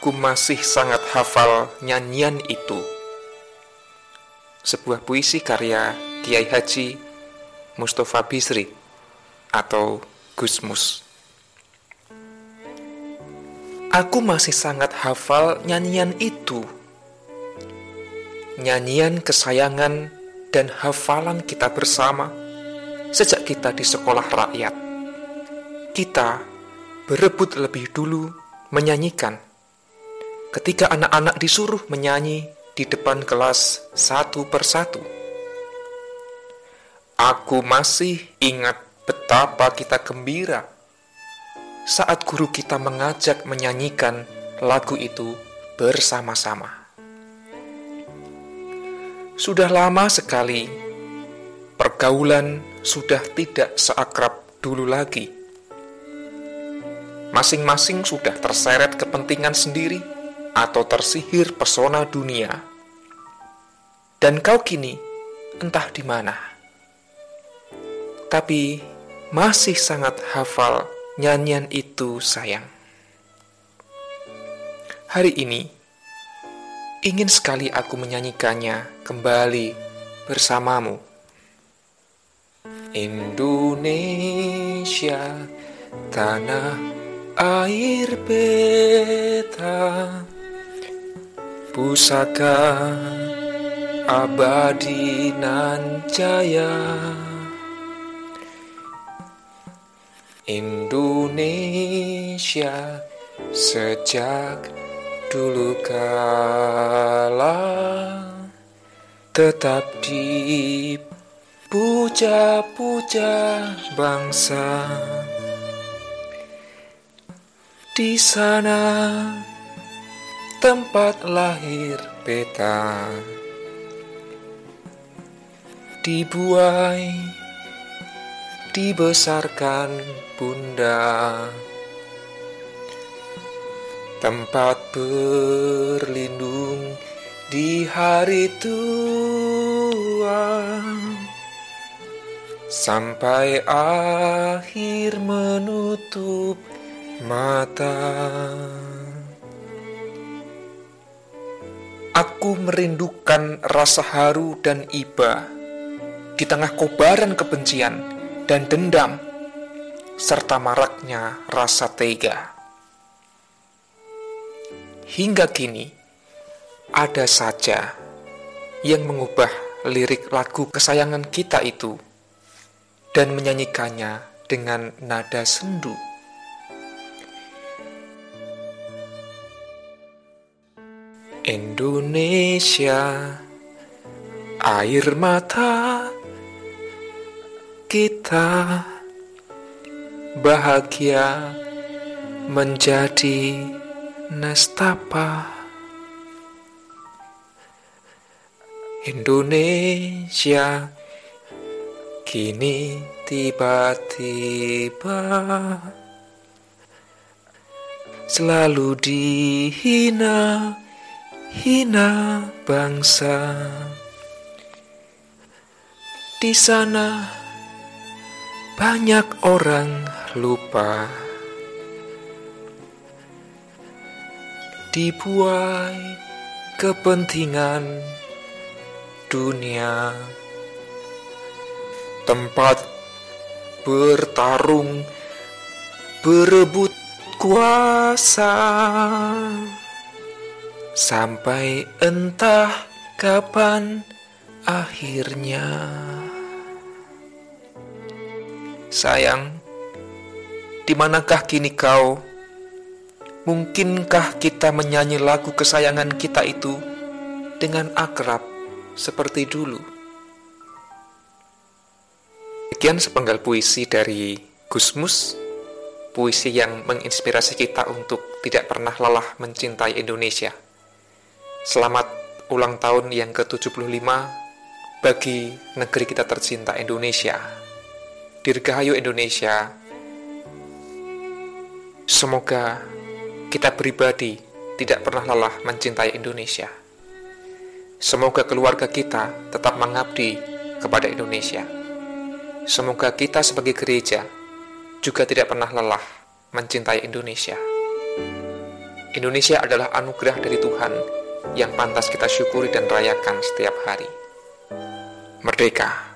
aku masih sangat hafal nyanyian itu. Sebuah puisi karya Kiai Haji Mustafa Bisri atau Gusmus. Aku masih sangat hafal nyanyian itu. Nyanyian kesayangan dan hafalan kita bersama sejak kita di sekolah rakyat. Kita berebut lebih dulu menyanyikan. Ketika anak-anak disuruh menyanyi di depan kelas satu persatu. Aku masih ingat betapa kita gembira saat guru kita mengajak menyanyikan lagu itu bersama-sama. Sudah lama sekali pergaulan sudah tidak seakrab dulu lagi. Masing-masing sudah terseret kepentingan sendiri atau tersihir pesona dunia. Dan kau kini entah di mana. Tapi masih sangat hafal nyanyian itu sayang. Hari ini, ingin sekali aku menyanyikannya kembali bersamamu. Indonesia, tanah air beta, pusaka abadi nan jaya. Indonesia sejak dulu kala tetap dipuja-puja bangsa di sana tempat lahir beta dibuai dibesarkan bunda. Tempat berlindung di hari tua. Sampai akhir menutup mata Aku merindukan rasa haru dan iba di tengah kobaran kebencian dan dendam, serta maraknya rasa tega. Hingga kini, ada saja yang mengubah lirik lagu kesayangan kita itu dan menyanyikannya dengan nada sendu. Indonesia, air mata kita bahagia menjadi nestapa. Indonesia kini tiba-tiba selalu dihina hina bangsa. Di sana banyak orang lupa. Dibuai kepentingan dunia. Tempat bertarung berebut kuasa sampai entah kapan akhirnya. Sayang, di manakah kini kau? Mungkinkah kita menyanyi lagu kesayangan kita itu dengan akrab seperti dulu? Sekian sepenggal puisi dari Gusmus, puisi yang menginspirasi kita untuk tidak pernah lelah mencintai Indonesia. Selamat ulang tahun yang ke-75 bagi negeri kita tercinta Indonesia. Dirgahayu Indonesia. Semoga kita pribadi tidak pernah lelah mencintai Indonesia. Semoga keluarga kita tetap mengabdi kepada Indonesia. Semoga kita sebagai gereja juga tidak pernah lelah mencintai Indonesia. Indonesia adalah anugerah dari Tuhan yang pantas kita syukuri dan rayakan setiap hari. Merdeka!